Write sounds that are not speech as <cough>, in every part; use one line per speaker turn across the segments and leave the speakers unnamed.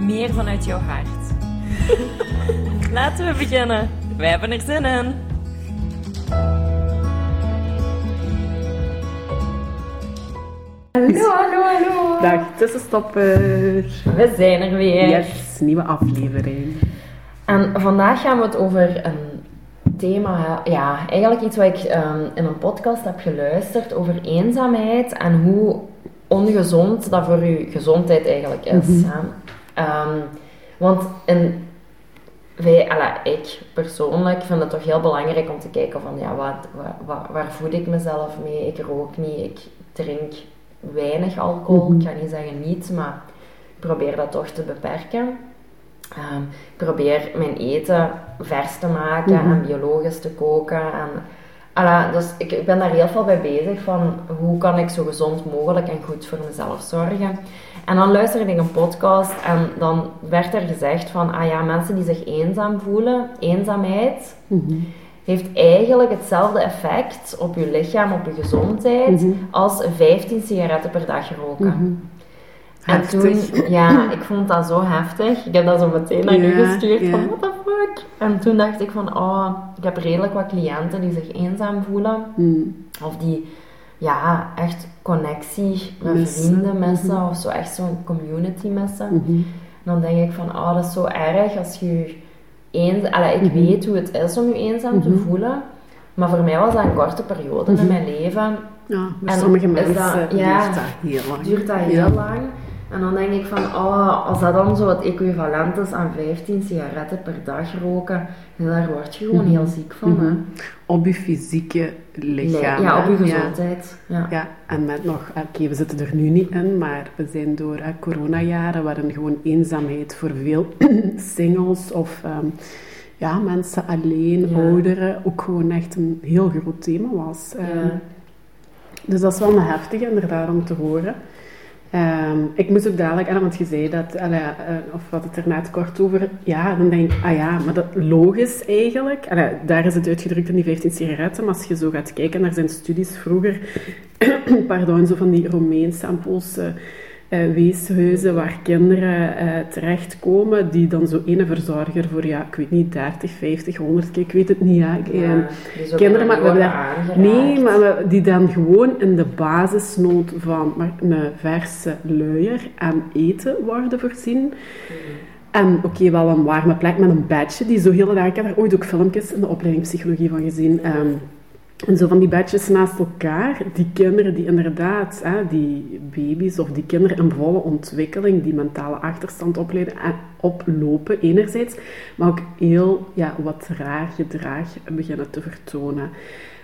meer vanuit jouw hart. <laughs> Laten we beginnen. Wij hebben er zin in. Hallo, hallo, hallo.
Dag tussenstopper.
We zijn er weer.
Yes, nieuwe aflevering.
En vandaag gaan we het over een thema, ja, eigenlijk iets wat ik ehm, in een podcast heb geluisterd over eenzaamheid en hoe ongezond dat voor je gezondheid eigenlijk is. hè. Ehm, want in, wij, alla, ik persoonlijk vind het toch heel belangrijk om te kijken van, ja, wat, wat, wat- waar voed ik mezelf mee? Ik rook niet, ik drink weinig alcohol. Ik ga niet zeggen niet, maar ik probeer dat toch te beperken. Ehm, ik probeer mijn eten vers te maken
Mhm.
en biologisch te koken. En, alla, dus ik, ik ben daar heel veel bij bezig van hoe kan ik zo gezond mogelijk en goed voor mezelf zorgen. En dan luisterde ik een podcast en dan werd er gezegd van, ah ja, mensen die zich eenzaam voelen, eenzaamheid, heeft eigenlijk hetzelfde effect op je lichaam, op je gezondheid,
Mhm.
als 15 sigaretten per dag roken. En
Heftig.
toen, ja, <clears throat> ik vond dat zo heftig. Ik heb dat zo meteen naar u gestuurd van, what the fuck? En toen dacht ik van, oh, ik heb redelijk wat cliënten die zich eenzaam voelen.
Hmm.
Of die, ja, echt connectie met vrienden missen.
Mhm.
Of zo echt zo'n community missen.
Mhm.
Dan denk ik van, oh, dat is zo erg als je je eens... Allee, ik
Mhm.
weet hoe het is om je eenzaam te
Mhm.
voelen. Maar voor mij was dat een korte periode in mijn leven.
Ja, voor
En
sommige mensen
dat- ja,
duurt dat heel lang.
duurt dat heel
Ja.
lang. En dan denk ik van, oh, als dat dan zo het equivalent is aan 15 sigaretten per dag roken, daar word je gewoon
Mhm.
heel ziek van.
Mhm. Op je fysieke lichaam.
Ja, op je gezondheid. Ja.
Ja, en met nog, oké, we zitten er nu niet in, maar we zijn door eh, coronajaren waarin gewoon eenzaamheid voor veel <clears throat> singles of ehm, ja, mensen alleen,
Ja.
ouderen, ook gewoon echt een heel groot thema was. Ehm. Dus dat is wel een heftige inderdaad om te horen. Ehm, ik moest ook dadelijk, want je zei dat, allee, eh, of wat het er net kort over, ja, dan denk ik, ah ja, maar dat logisch eigenlijk. Daar is het uitgedrukt in die 15 sigaretten, maar als je zo gaat kijken naar zijn studies vroeger, <clears throat> pardon, zo van die Romeinse en weeshuizen waar kinderen eh, terechtkomen, die dan zo ene verzorger voor, ja, ik weet niet, 30, 50, 100 keer, ik weet het niet, ja. Kinderen, maar we
aangeraakt.
Nee, maar we- die dan gewoon in de basisnood van maar een verse luier en eten worden voorzien. En oké, wel een warme plek met een bedje, die zo heel erg... Ik heb daar ooit ook filmpjes in de opleiding psychologie van gezien. ehm, en zo van die bedjes naast elkaar, die kinderen die inderdaad, hè, die baby's of die kinderen in volle ontwikkeling, die mentale achterstand opleiden, en oplopen enerzijds, maar ook heel ja, wat raar gedrag beginnen te vertonen.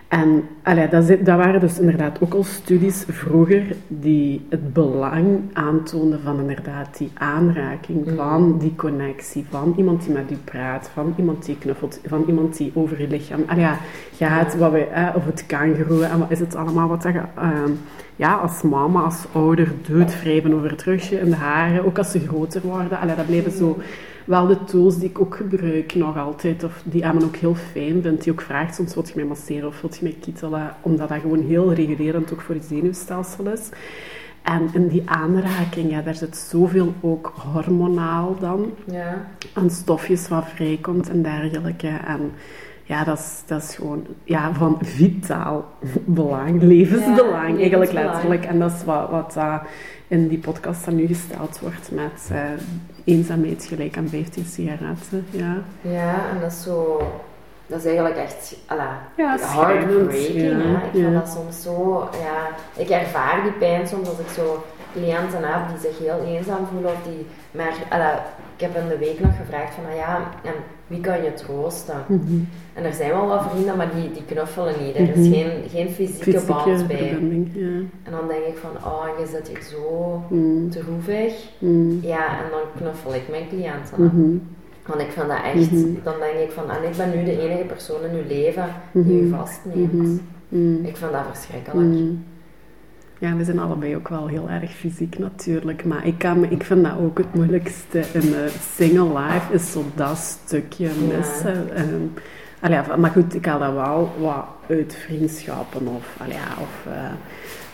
En allee, dat, dat waren dus inderdaad ook al studies vroeger die het belang aantoonden van inderdaad die aanraking, van die connectie, van iemand die met u praat, van iemand die knuffelt, van iemand die over je lichaam allee, gaat, wat wij, eh, of het kangeroe en wat is het allemaal wat dat je ehm, ja, als mama, als ouder doet, wrijven over het rugje en de haren, ook als ze groter worden. Allee, dat blijven zo wel de tools die ik ook gebruik nog altijd, of die Emma ook heel fijn vindt, die ook vraagt soms, wil je mij masseren of wil je mij kietelen, omdat dat gewoon heel regulerend ook voor je zenuwstelsel is. En in die aanraking, ja, daar zit zoveel ook hormonaal dan,
Ja.
aan stofjes wat vrijkomt en dergelijke. En ja, dat is, dat is gewoon ja, van vitaal <laughs> belang, levensbelang
Ja,
eigenlijk
levensbelang.
letterlijk. En dat is wat, wat eh, in die podcast dan nu gesteld wordt met eh, eenzaamheid gelijk aan 15 sigaretten. Ja.
Ja, en dat is zo... dat is eigenlijk echt alla,
Ja,
heartbreaking.
ja,
Ik vind dat soms zo, ja, ik ervaar die pijn soms als ik zo cliënten heb die zich heel eenzaam voelen of die, maar alla, ik heb in de week nog gevraagd van, nou ja, en wie kan je troosten?
Mhm.
En er zijn wel wat vrienden, maar die, die knuffelen niet. Er is
Mhm.
geen, geen fysieke,
Fysieke
band bij.
ja.
En dan denk ik van, oh, je zit hier zo
Mm,
droevig.
mm,
Ja, en dan knuffel ik mijn cliënten. hè.
mhm,
Want ik vind dat echt,
Mhm.
dan denk ik van, en ik ben nu de enige persoon in uw leven die u
Mhm.
vastneemt.
mhm,
Ik vind dat verschrikkelijk.
Ja, we zijn allebei ook wel heel erg fysiek natuurlijk, maar ik, kan, ik vind dat ook het moeilijkste in een single life, is zo dat stukje
Ja.
missen. Ehm, allee, maar goed, ik haal dat wel wat uit vriendschappen of, allee, of eh,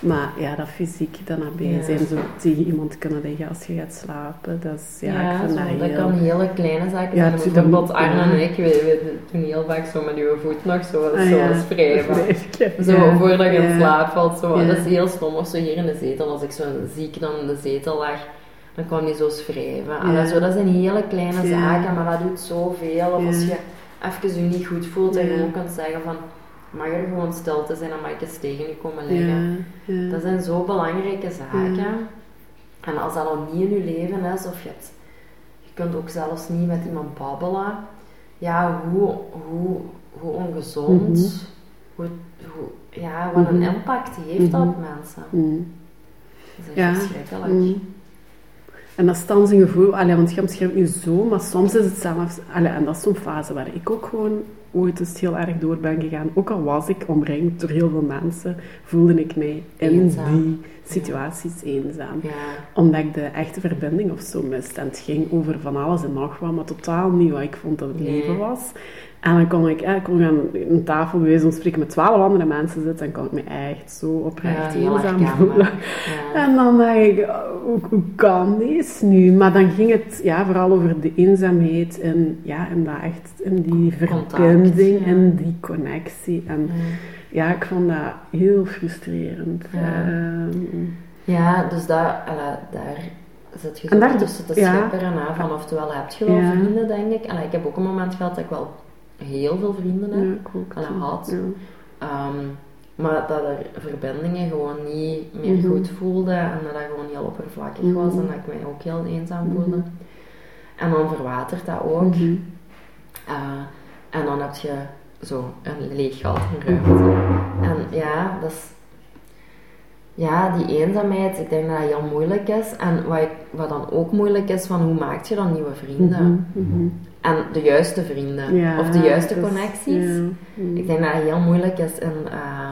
maar ja, dat fysiek dan nabij
Ja.
zijn, zo tegen iemand kunnen liggen als je gaat slapen, dat is, ja, ik vind
zo,
dat
dat
heel...
kan hele kleine zaken
Ja,
zijn. Bijvoorbeeld Arne
ja.
en ik, we, we doen heel vaak zo met uw voet nog zo,
Ah,
zo
ja.
wrijven. <laughs>
Wrijfje,
Zo
ja.
voordat je in
Ja.
slaap valt. Zo.
Ja.
Dat is heel stom. Of zo hier in de zetel, als ik zo ziek dan in de zetel lag, dan kwam die zo schrijven. En
Ja.
zo, dat zijn hele kleine
Ja.
zaken, maar dat doet zoveel. Of
Ja.
als je even je niet goed voelt en
Ja.
gewoon kunt zeggen van, mag er gewoon stil te zijn, ik eens tegen je komen liggen.
Ja, ja.
Dat zijn zo belangrijke zaken.
Ja.
En als dat al niet in je leven is, of je, hebt, je kunt ook zelfs niet met iemand babbelen, ja, hoe, hoe, hoe ongezond,
Mhm.
hoe, hoe, ja, wat een
Mhm.
impact heeft dat op mensen. Dat is echt
Ja.
verschrikkelijk.
En dat is dan zijn gevoel, allee, want je omschrijft nu zo, maar soms is het zelfs, allee, en dat is zo'n fase waar ik ook gewoon ooit eens heel erg door ben gegaan. Ook al was ik omringd door heel veel mensen, voelde ik mij in
Eenzaam.
die situaties eenzaam.
Ja.
Omdat ik de echte verbinding of zo miste. En het ging over van alles en nog wat, maar totaal niet wat ik vond dat het
Nee.
leven was. En dan kon ik, eh, kon ik aan een tafel bij wijze van spreken met twaalf andere mensen zitten en kon ik me echt zo oprecht
Ja,
eenzaam voelen.
Ja.
En dan dacht ik, oh, hoe, hoe kan deze nu? Maar dan ging het ja, vooral over de eenzaamheid en, ja, en dat echt, in die verbinding
ja.
en die connectie. En
Ja.
ik vond dat heel frustrerend.
Ja.
Ehm,
Ja, dus daar, alla, daar zit je zo
En daar-
tussen te schipperen hè, van oftewel heb je wel
Ja.
vrienden, denk ik. Alla, ik heb ook een moment gehad dat ik wel heel veel vrienden heb.
ja, ook.
Alle had. Ehm, maar dat er verbindingen gewoon niet meer
Mhm.
goed voelden en dat dat gewoon heel oppervlakkig
Mhm.
was en dat ik mij ook heel eenzaam
Mhm.
voelde. En dan verwatert dat ook. Eh, en dan heb je zo een leeg gat, een ruimte. En ja, dat is... Ja, die eenzaamheid, ik denk dat dat heel moeilijk is. En wat, ik, wat dan ook moeilijk is, van hoe maak je dan nieuwe vrienden? En de juiste vrienden.
Ja,
of de juiste connecties.
ja. Mhm.
Ik denk dat het heel moeilijk is. In, eh,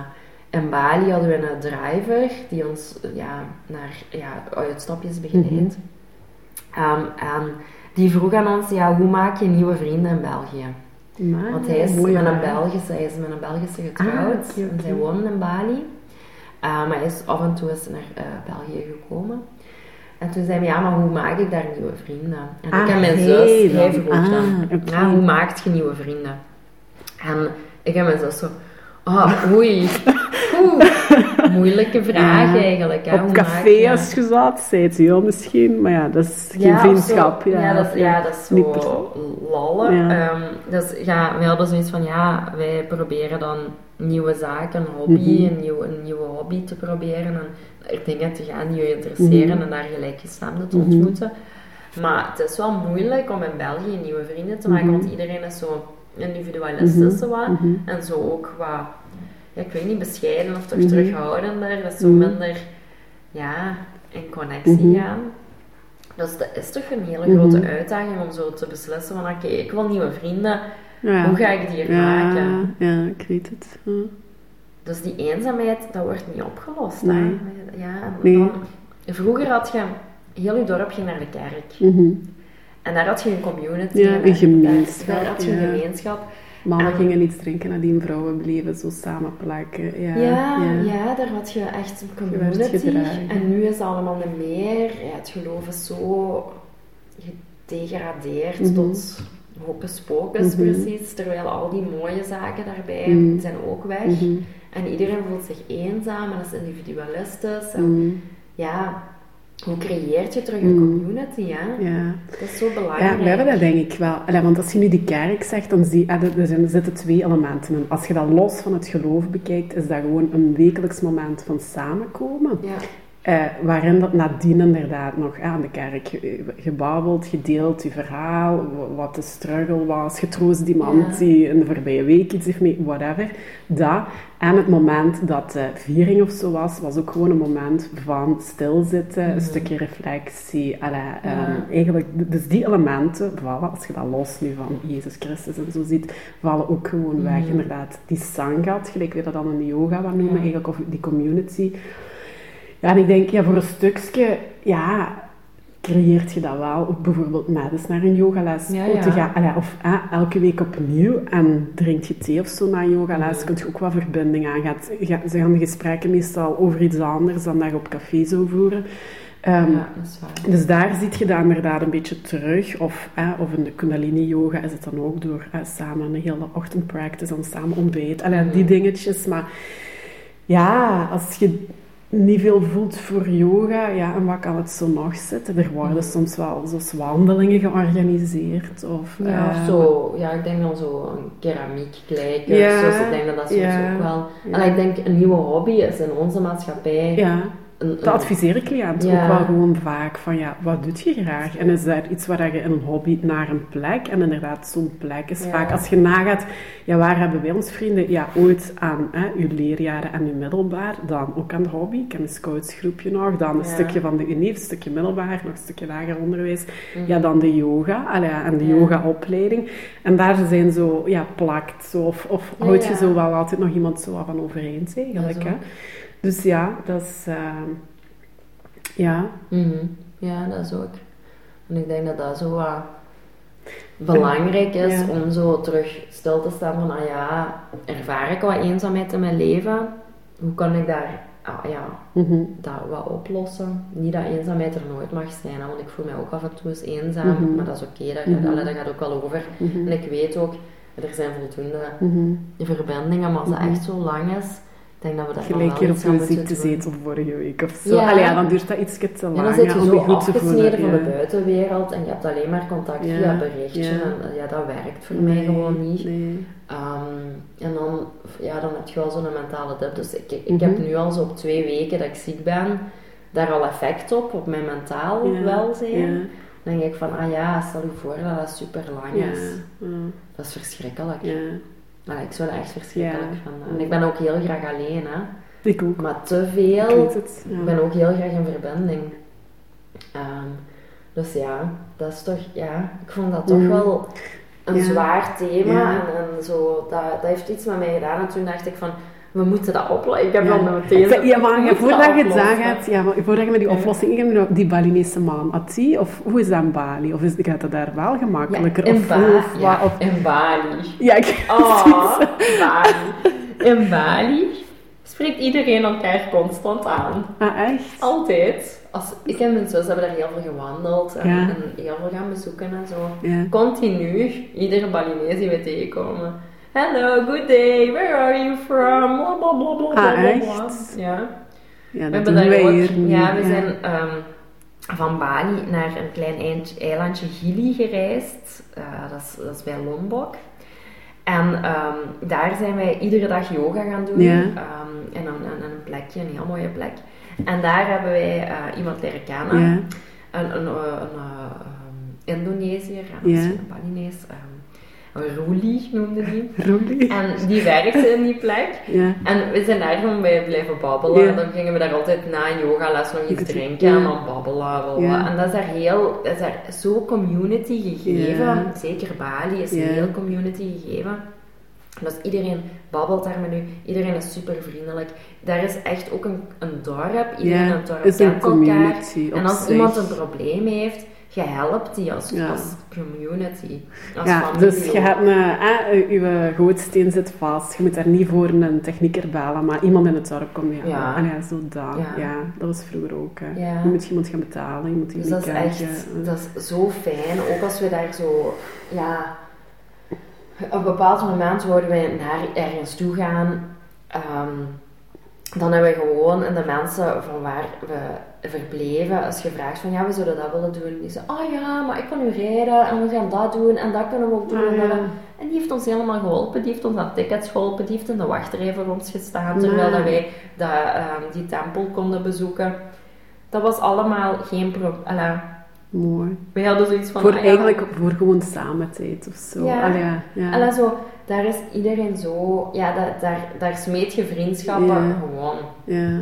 in Bali hadden we een driver die ons ja, naar ja, uitstapjes begeleidt.
Mhm.
Ehm, en die vroeg aan ons, ja, hoe maak je nieuwe vrienden in België?
Maar,
Want hij is, met een. Belgische, hij is met een Belgische getrouwd.
Ah,
En zij wonen in Bali. Maar hij is af en toe eens naar eh, België gekomen. En toen zei hij, ja, maar hoe maak ik daar nieuwe vrienden? En
Ah,
ik en mijn zus,
dan.
hij vroeg
Ah,
dan, ja, hoe maakt je nieuwe vrienden? En ik en mijn zus zo, ah, oei, <laughs> oeh, moeilijke vraag
Ja.
eigenlijk. Hè?
Op
Hoe
café
maak je-
als je zat, zei het heel misschien, maar ja, dat is geen
Ja,
vriendschap. Ja,
Ja, dat, is- ja, dat is
Niet
zo lallen.
Ja.
Ehm, dus ja, wij hadden zoiets van, ja, wij proberen dan nieuwe zaken, een hobby,
Mhm.
een, nieuw, een nieuwe hobby te proberen en dingen te gaan die je interesseren
Mhm.
en daar gelijkgestemden te
Mhm.
ontmoeten. Maar het is wel moeilijk om in België nieuwe vrienden te maken,
Mhm.
want iedereen is zo individualistisch zo wat.
Mhm.
En zo ook wat, ja, ik weet niet, bescheiden of toch
Mhm.
terughoudender. Dat is zo
Mhm.
minder, ja, in connectie
Mhm.
gaan. Dus dat is toch een hele
Mhm.
grote uitdaging om zo te beslissen van, oké, ik wil nieuwe vrienden.
Ja.
Hoe ga ik die er
ja,
maken?
Ja, ik weet het. Ja.
Dus die eenzaamheid, dat wordt niet opgelost.
Nee.
Hè? Ja, en
Nee.
dan, vroeger had je, heel je dorp ging naar de kerk.
Mhm.
En daar had je een community.
Ja,
en
een gemeenschap,
Daar, daar had je een
ja.
gemeenschap.
Mannen
En-
gingen iets drinken nadien, vrouwen bleven zo samen plakken. Ja,
Ja, ja. daar had je echt een community. En nu is het allemaal niet meer. Ja, het geloof is zo gedegradeerd
Mhm.
tot hocus pocus
Mhm.
precies. Terwijl al die mooie zaken daarbij zijn ook weg. En iedereen voelt zich eenzaam en is individualistisch. En
Mhm.
ja, hoe creëert je terug een community, hè?
Ja.
Dat is zo belangrijk.
Ja, we hebben dat denk ik wel. Allee, want als je nu die kerk zegt, dan zie je, ah, er zijn- er zitten twee elementen in. Als je dat los van het geloof bekijkt, is dat gewoon een wekelijks moment van samenkomen.
Ja.
Eh, waarin dat nadien inderdaad nog aan de kerk ge- gebabbeld, gedeeld, je verhaal, wa- wat de struggle was, getroost iemand
Ja.
die in de voorbije week iets heeft mee, whatever. Dat. En het moment dat de viering of zo was, was ook gewoon een moment van stilzitten, een stukje reflectie. Ehm, eigenlijk, dus die elementen, vallen, als je dat los nu van Jezus Christus en zo ziet, vallen ook gewoon weg. Inderdaad, die sangat, gelijk we dat dan in de yoga wat noemen,
Ja.
eigenlijk, of die community. Ja, en ik denk, ja, voor een stukje, ja, creëert je dat wel. Ook bijvoorbeeld met eens naar een yogales
Ja,
te
ja.
gaan. Allee, Of eh, elke week opnieuw en drink je thee of zo na een yogales, kun je ook wat verbinding aan. Gaat, ga- ze gaan de gesprekken meestal over iets anders dan dat je op café zou voeren. Ehm,
ja, dat is waar.
dus daar zie je dat inderdaad een beetje terug. Of, eh, of in de Kundalini-yoga is het dan ook door eh, samen een hele ochtendpractice en samen ontbijt. Allee, die dingetjes. Maar ja, als je niet veel voelt voor yoga, ja, en wat kan het zo nog zitten? Er worden soms wel zoals wandelingen georganiseerd. Of,
Ja, of
eh,
zo, ja, ik denk dan zo een keramiek kijken.
Ja,
dus ik denk dat dat soms
ja,
ook wel...
ja.
En ik denk, een nieuwe hobby is in onze maatschappij... Een,
dat adviseren cliënten
Ja.
ook wel gewoon vaak van ja, wat doet je graag? En is daar iets waar je in een hobby naar een plek? En inderdaad, zo'n plek is
Ja.
vaak, als je nagaat, ja, waar hebben wij ons vrienden? Ja, ooit aan hè, uw leerjaren en uw middelbaar, dan ook aan de hobby. Ik ken een scoutsgroepje nog, dan een
Ja.
stukje van de UNIF, een stukje middelbaar, nog een stukje lager onderwijs. Ja, dan de yoga, allee, en de
Mhm.
Yogaopleiding. En daar zijn zo, ja, plakt zo, of, of houd je zo wel altijd nog iemand zo van overeen, eigenlijk.
Dat
Hè? Dus ja, dat is... ehm, ja,
Mhm. Ja, dat is ook. En ik denk dat dat zo wat belangrijk is
Ja.
om zo terug stil te staan van, ah ja, ervaar ik wat eenzaamheid in mijn leven? Hoe kan ik daar, ah ja,
mhm,
dat wat oplossen? Niet dat eenzaamheid er nooit mag zijn, want ik voel mij ook af en toe eens eenzaam,
Mhm.
maar dat is oké, dat, gaat- allee, dat gaat ook wel over. En ik weet ook, er zijn voldoende verbindingen, maar als dat
Mhm.
echt zo lang is, ik denk dat we dat
Gelijk hier op de ziektezetel vorige week of zo.
Ja.
Allee, ja, dan duurt dat iets te lang.
Ja, dan zit je
ja,
zo afgesneden van de buitenwereld en je hebt alleen maar contact via berichtje.
ja.
En ja, dat werkt voor mij gewoon niet.
Nee.
Ehm, en dan, ja, dan heb je wel zo'n mentale dip. Dus ik, ik
Mhm.
heb nu al zo op twee weken dat ik ziek ben, daar al effect op, op mijn mentaal welzijn. Dan denk ik van, ah ja, stel je voor dat dat super lang
ja,
is. Dat is verschrikkelijk. Maar ik zou dat echt verschrikkelijk
Ja.
vinden. En ik ben ook heel graag alleen, hè.
Ik ook.
Maar te
Ik
veel
weet het. Ja.
ik ben ook heel graag in verbinding. Ehm, dus ja, dat is toch, ja, ik vond dat toch
Mhm.
wel een
Ja.
zwaar thema. En, en zo, dat, dat heeft iets met mij gedaan. En toen dacht ik van, we moeten dat oplossen. Ik heb
Ja.
dan meteen...
Ja, maar voordat
dat
je het zagaat, ja, maar voordat je met die oplossing ingaat, die Balinese maan, had die, of hoe is dat in Bali? Of is, gaat dat daar wel
Ja,
gemakkelijker?
in,
of,
Ba-
of,
ja,
wat- of-
in Bali.
ja, ik, <laughs>
Oh, Bali. In Bali spreekt iedereen elkaar constant aan.
ah, echt?
Altijd. Als, ik en mijn zus hebben daar heel veel gewandeld en,
Ja.
en heel veel gaan bezoeken en zo.
Ja.
Continu, iedere Balinese die we tegenkomen. Hello, good day, where are you from? Bla bla bla bla bla
Ah,
bla.
echt?
Ja.
Ja,
We
dat doen
daar
wij
ook,
hier
ja, we zijn ehm, van Bali naar een klein eilandje Gili gereisd. Eh, dat, is, dat is bij Lombok. En ehm, daar zijn wij iedere dag yoga gaan doen.
Ja.
Ehm, in, een, in een plekje, een heel mooie plek. En daar hebben wij eh, iemand leren kennen.
Ja,
Een, een, eh, een, Indonesiër, en een Balinees. Roelie noemde die. <laughs>
Roelie.
En die werkte in die plek.
Ja.
En we zijn daar gewoon bij blijven babbelen.
Ja.
Dan gingen we daar altijd na een yogales nog iets drinken
ja.
en dan babbelen. En dat is daar heel, dat is daar zo community gegeven. Zeker Bali is heel community gegeven. Dus iedereen babbelt daar met u, iedereen is super vriendelijk. Daar is echt ook een, een dorp, iedereen in het dorp kent elkaar. En als
zich.
iemand een probleem heeft, je helpt die als,
Ja.
als community. Als
Ja,
familie
dus je hebt een, eh, je gootsteen zit vast. Je moet daar niet voor een technieker bellen, maar iemand in het dorp komt ja.
Ja.
En ja, zo dat.
Ja.
Ja. dat was vroeger ook. Hè.
Ja.
Je moet iemand gaan betalen, je moet
Dus dat is echt, dat is zo fijn. Ook als we daar zo, ja, op een bepaald moment wouden wij naar ergens toe gaan. ehm, dan hebben we gewoon de mensen van waar we verbleven, als je vraagt van ja, we zouden dat willen doen, die zeggen, oh ja, maar ik kan u rijden en we gaan dat doen en dat kunnen we ook doen.
Ah, ja.
en, die heeft ons helemaal geholpen, die heeft ons aan tickets geholpen, die heeft in de wachtrij voor ons gestaan, terwijl
Ja.
dat wij dat, ehm, die tempel konden bezoeken. Dat was allemaal geen probleem.
Mooi.
Wij hadden zoiets van...
voor
ah ja,
eigenlijk voor gewoon samen tijd of zo.
Ja.
Allee, ja. ja.
En zo, daar is iedereen zo... Ja, dat, daar, daar smeet je vriendschappen gewoon.
ja.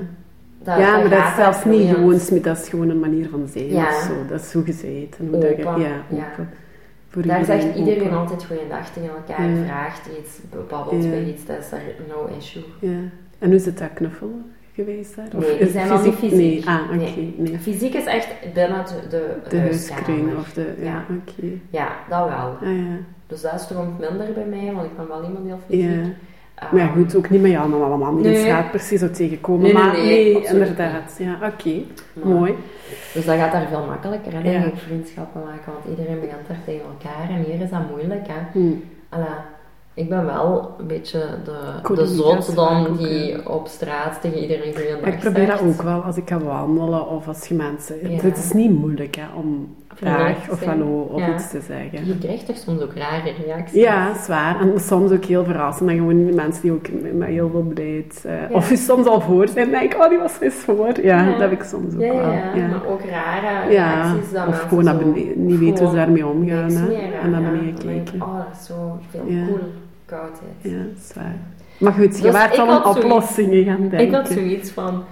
Dat,
ja, maar dat is zelfs niet
vloeiend.
gewoon smid, dat is gewoon een manier van zijn
Ja.
of zo. Dat is hoe je bent. En hoe dat je,
Open,
ja, open.
Daar zegt
open.
iedereen altijd goeiedag tegen elkaar,
Ja.
vraagt iets, babbelt bij iets, dat is daar no issue.
Ja. En hoe is het dat knuffelen geweest daar?
Nee, die zijn wel niet fysiek.
Nee, ah, oké.
Nee.
Nee.
Fysiek is echt binnen de, de,
De huiskring of de... Ja, oké.
Ja, dat wel.
Ah ja.
Dus dat stroomt minder bij mij, want ik ben wel iemand heel fysiek.
Maar ja, goed, ook niet met jou allemaal in
Nee.
straat precies zo tegenkomen.
Nee, nee,
maar
nee, absoluut
inderdaad. Ja, oké. Mooi.
Dus dat gaat daar veel makkelijker, hè, denk
Ja.
ik, vriendschappen maken, want iedereen begint daar tegen elkaar en hier is dat moeilijk, hè.
Hm.
Alla, ik ben wel een beetje de, de zot dan die op straat tegen iedereen goeiedag
Maar ik probeer dat ook wel als ik ga wandelen of als je mensen...
Ja.
Het is niet moeilijk hè, om
Te
of hallo of
Ja.
iets te zeggen.
Je krijgt toch soms ook rare reacties.
Ja, zwaar. En soms ook heel verrassend. En gewoon mensen die ook met heel veel beleid... eh,
Ja.
Of soms al voor zijn en denk ik, oh, die was eens voor. Ja,
Ja.
dat heb ik soms ook wel.
ja,
Ja.
maar ook rare reacties. Dat
of gewoon beneden, niet weten hoe ze daarmee omgaan. Hè?
meer.
En naar beneden
dan
kijken.
Oh, dat is zo veel cool. Koudheid.
Ja, zwaar. Maar goed, je
Dus
waart al
zoiets-
oplossingen gaan denken.
Ik had zoiets van,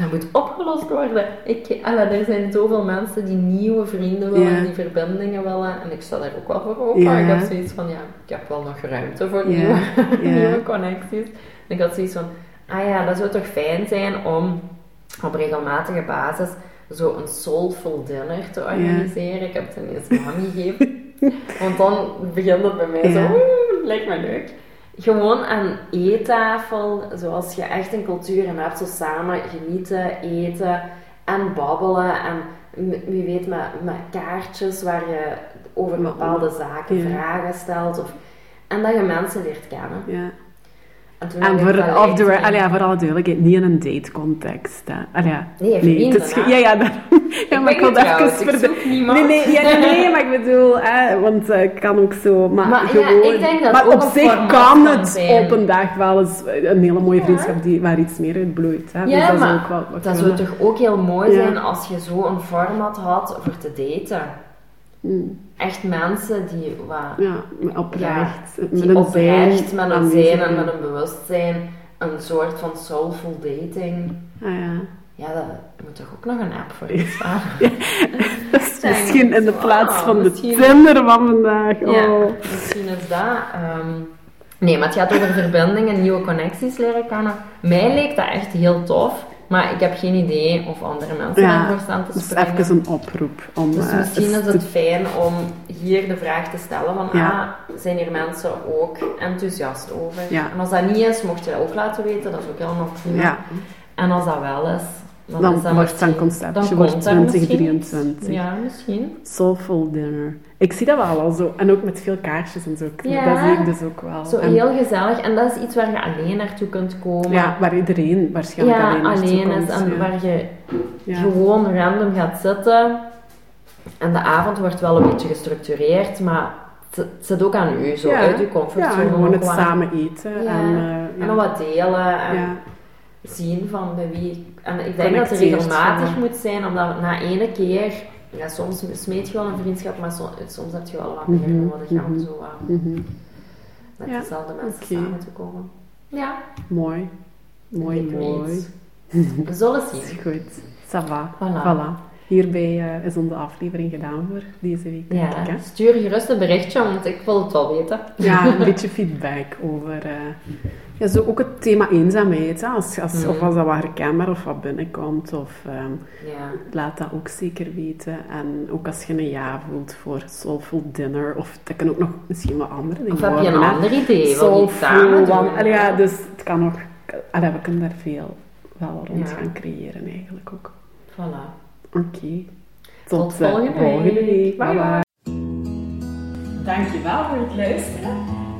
dat moet opgelost worden. Ik, alla, er zijn zoveel mensen die nieuwe vrienden willen,
Ja.
die verbindingen willen. En ik sta daar ook wel voor open.
Ja.
Ik had zoiets van, ja, ik heb wel nog ruimte voor
Ja.
nieuwe, <laughs> nieuwe connecties. En ik had zoiets van, ah ja, dat zou toch fijn zijn om op regelmatige basis zo een soulful dinner te organiseren. Ik heb het ineens mami gegeven. <laughs> Want dan begint het bij mij zo, lijkt me leuk. Gewoon aan eettafel, zoals je echt een cultuur en hebt, zo samen genieten, eten en babbelen. En wie weet met, met kaartjes waar je over bepaalde zaken
ja.
vragen stelt. Of, en dat je mensen leert kennen.
Ja.
En,
voor, of the, allee, ja, voor alle duidelijkheid, niet in een date-context.
Nee,
het is, ge- ja, ja, <laughs> ja, maar ik wil even
ik
verder-
zoek niemand.
Nee, nee, ja, nee, nee, maar ik bedoel, hè, want eh, ik kan ook zo, maar,
Maar
gewoon,
ik denk dat
maar
ook
op zich kan het
zijn.
op een dag wel eens een hele mooie vriendschap die, waar iets meer uit bloeit. Hè.
Ja,
dus dat
maar
ook wel
Dat zou toch ook heel mooi zijn als je zo een format had voor te daten.
Mm,
Echt mensen die wat,
Ja, oprecht. met een
oprecht
zijn
met een
aanwezig
zijn en met een bewustzijn een soort van soulful dating.
Ah, ja.
Ja, daar moet toch ook nog een app voor. <laughs>
Dat is
Zijn
misschien in de plaats van de Tinder van vandaag.
Ja,
Oh.
misschien is dat. ehm, nee, maar het gaat over verbindingen, nieuwe connecties leren kennen. Mij leek dat echt heel tof, maar ik heb geen idee of andere mensen
Ja,
daarvoor staan te
Dus
springen.
even een oproep. Om,
Dus
eh,
misschien is het fijn om hier de vraag te stellen van,
Ja.
ah, zijn hier mensen ook enthousiast over?
Ja.
En als dat niet is, mocht je dat ook laten weten, dat is ook helemaal prima.
Ja,
En als dat wel is, dan,
dan wordt
dan
voor
komt daar misschien
2023.
iets. Ja, misschien.
Soulful dinner. Ik zie dat wel al zo. En ook met veel kaarsjes en zo.
Ja.
Dat zie ik dus ook wel.
Zo
En-
heel gezellig. En dat is iets waar je alleen naartoe kunt komen.
ja, waar iedereen waarschijnlijk
Ja,
alleen, naartoe
alleen
komt,
is. En
ja.
waar je
Ja.
gewoon random gaat zitten. En de avond wordt wel een beetje gestructureerd, maar het zit ook aan u, zo uit uw comfortzone.
Ja, gewoon het samen eten. En, eh,
En wat delen en
Ja.
Zien van bij wie. En ik denk dat het regelmatig moet zijn, omdat na ene keer, ja, soms smeet je wel een vriendschap, maar so- soms heb je wel wat meer
Mhm,
nodig hè, om
mhm.
zo uh, met
Ja,
dezelfde mensen samen te komen. Ja,
Mooi. Mooi,
ik
mooi. <laughs>
We zullen zien.
Goed. Ça va.
Voilà.
Voilà. Hierbij eh, is onze aflevering gedaan voor deze week. ik,
Ja, stuur gerust een berichtje, want ik wil het wel weten.
Ja, een <laughs> beetje feedback over... eh, ja, zo ook het thema eenzaamheid. Hè? Als, als,
Mhm.
Of als dat wat herkenbaar of wat binnenkomt. Of, ehm, laat dat ook zeker weten. En ook als je een ja voelt voor soulful dinner. Of dat kan ook nog misschien wat andere dingen
Of heb je een
hè.
ander idee?
Soulful, want- allee, ja, dus het kan nog... Allee, we kunnen daar veel wel rond
Ja.
gaan creëren eigenlijk ook.
Voilà.
Oké.
Tot
eh,
volgende
volgende
week.
week.
Bye.
bye. Dankjewel voor het luisteren.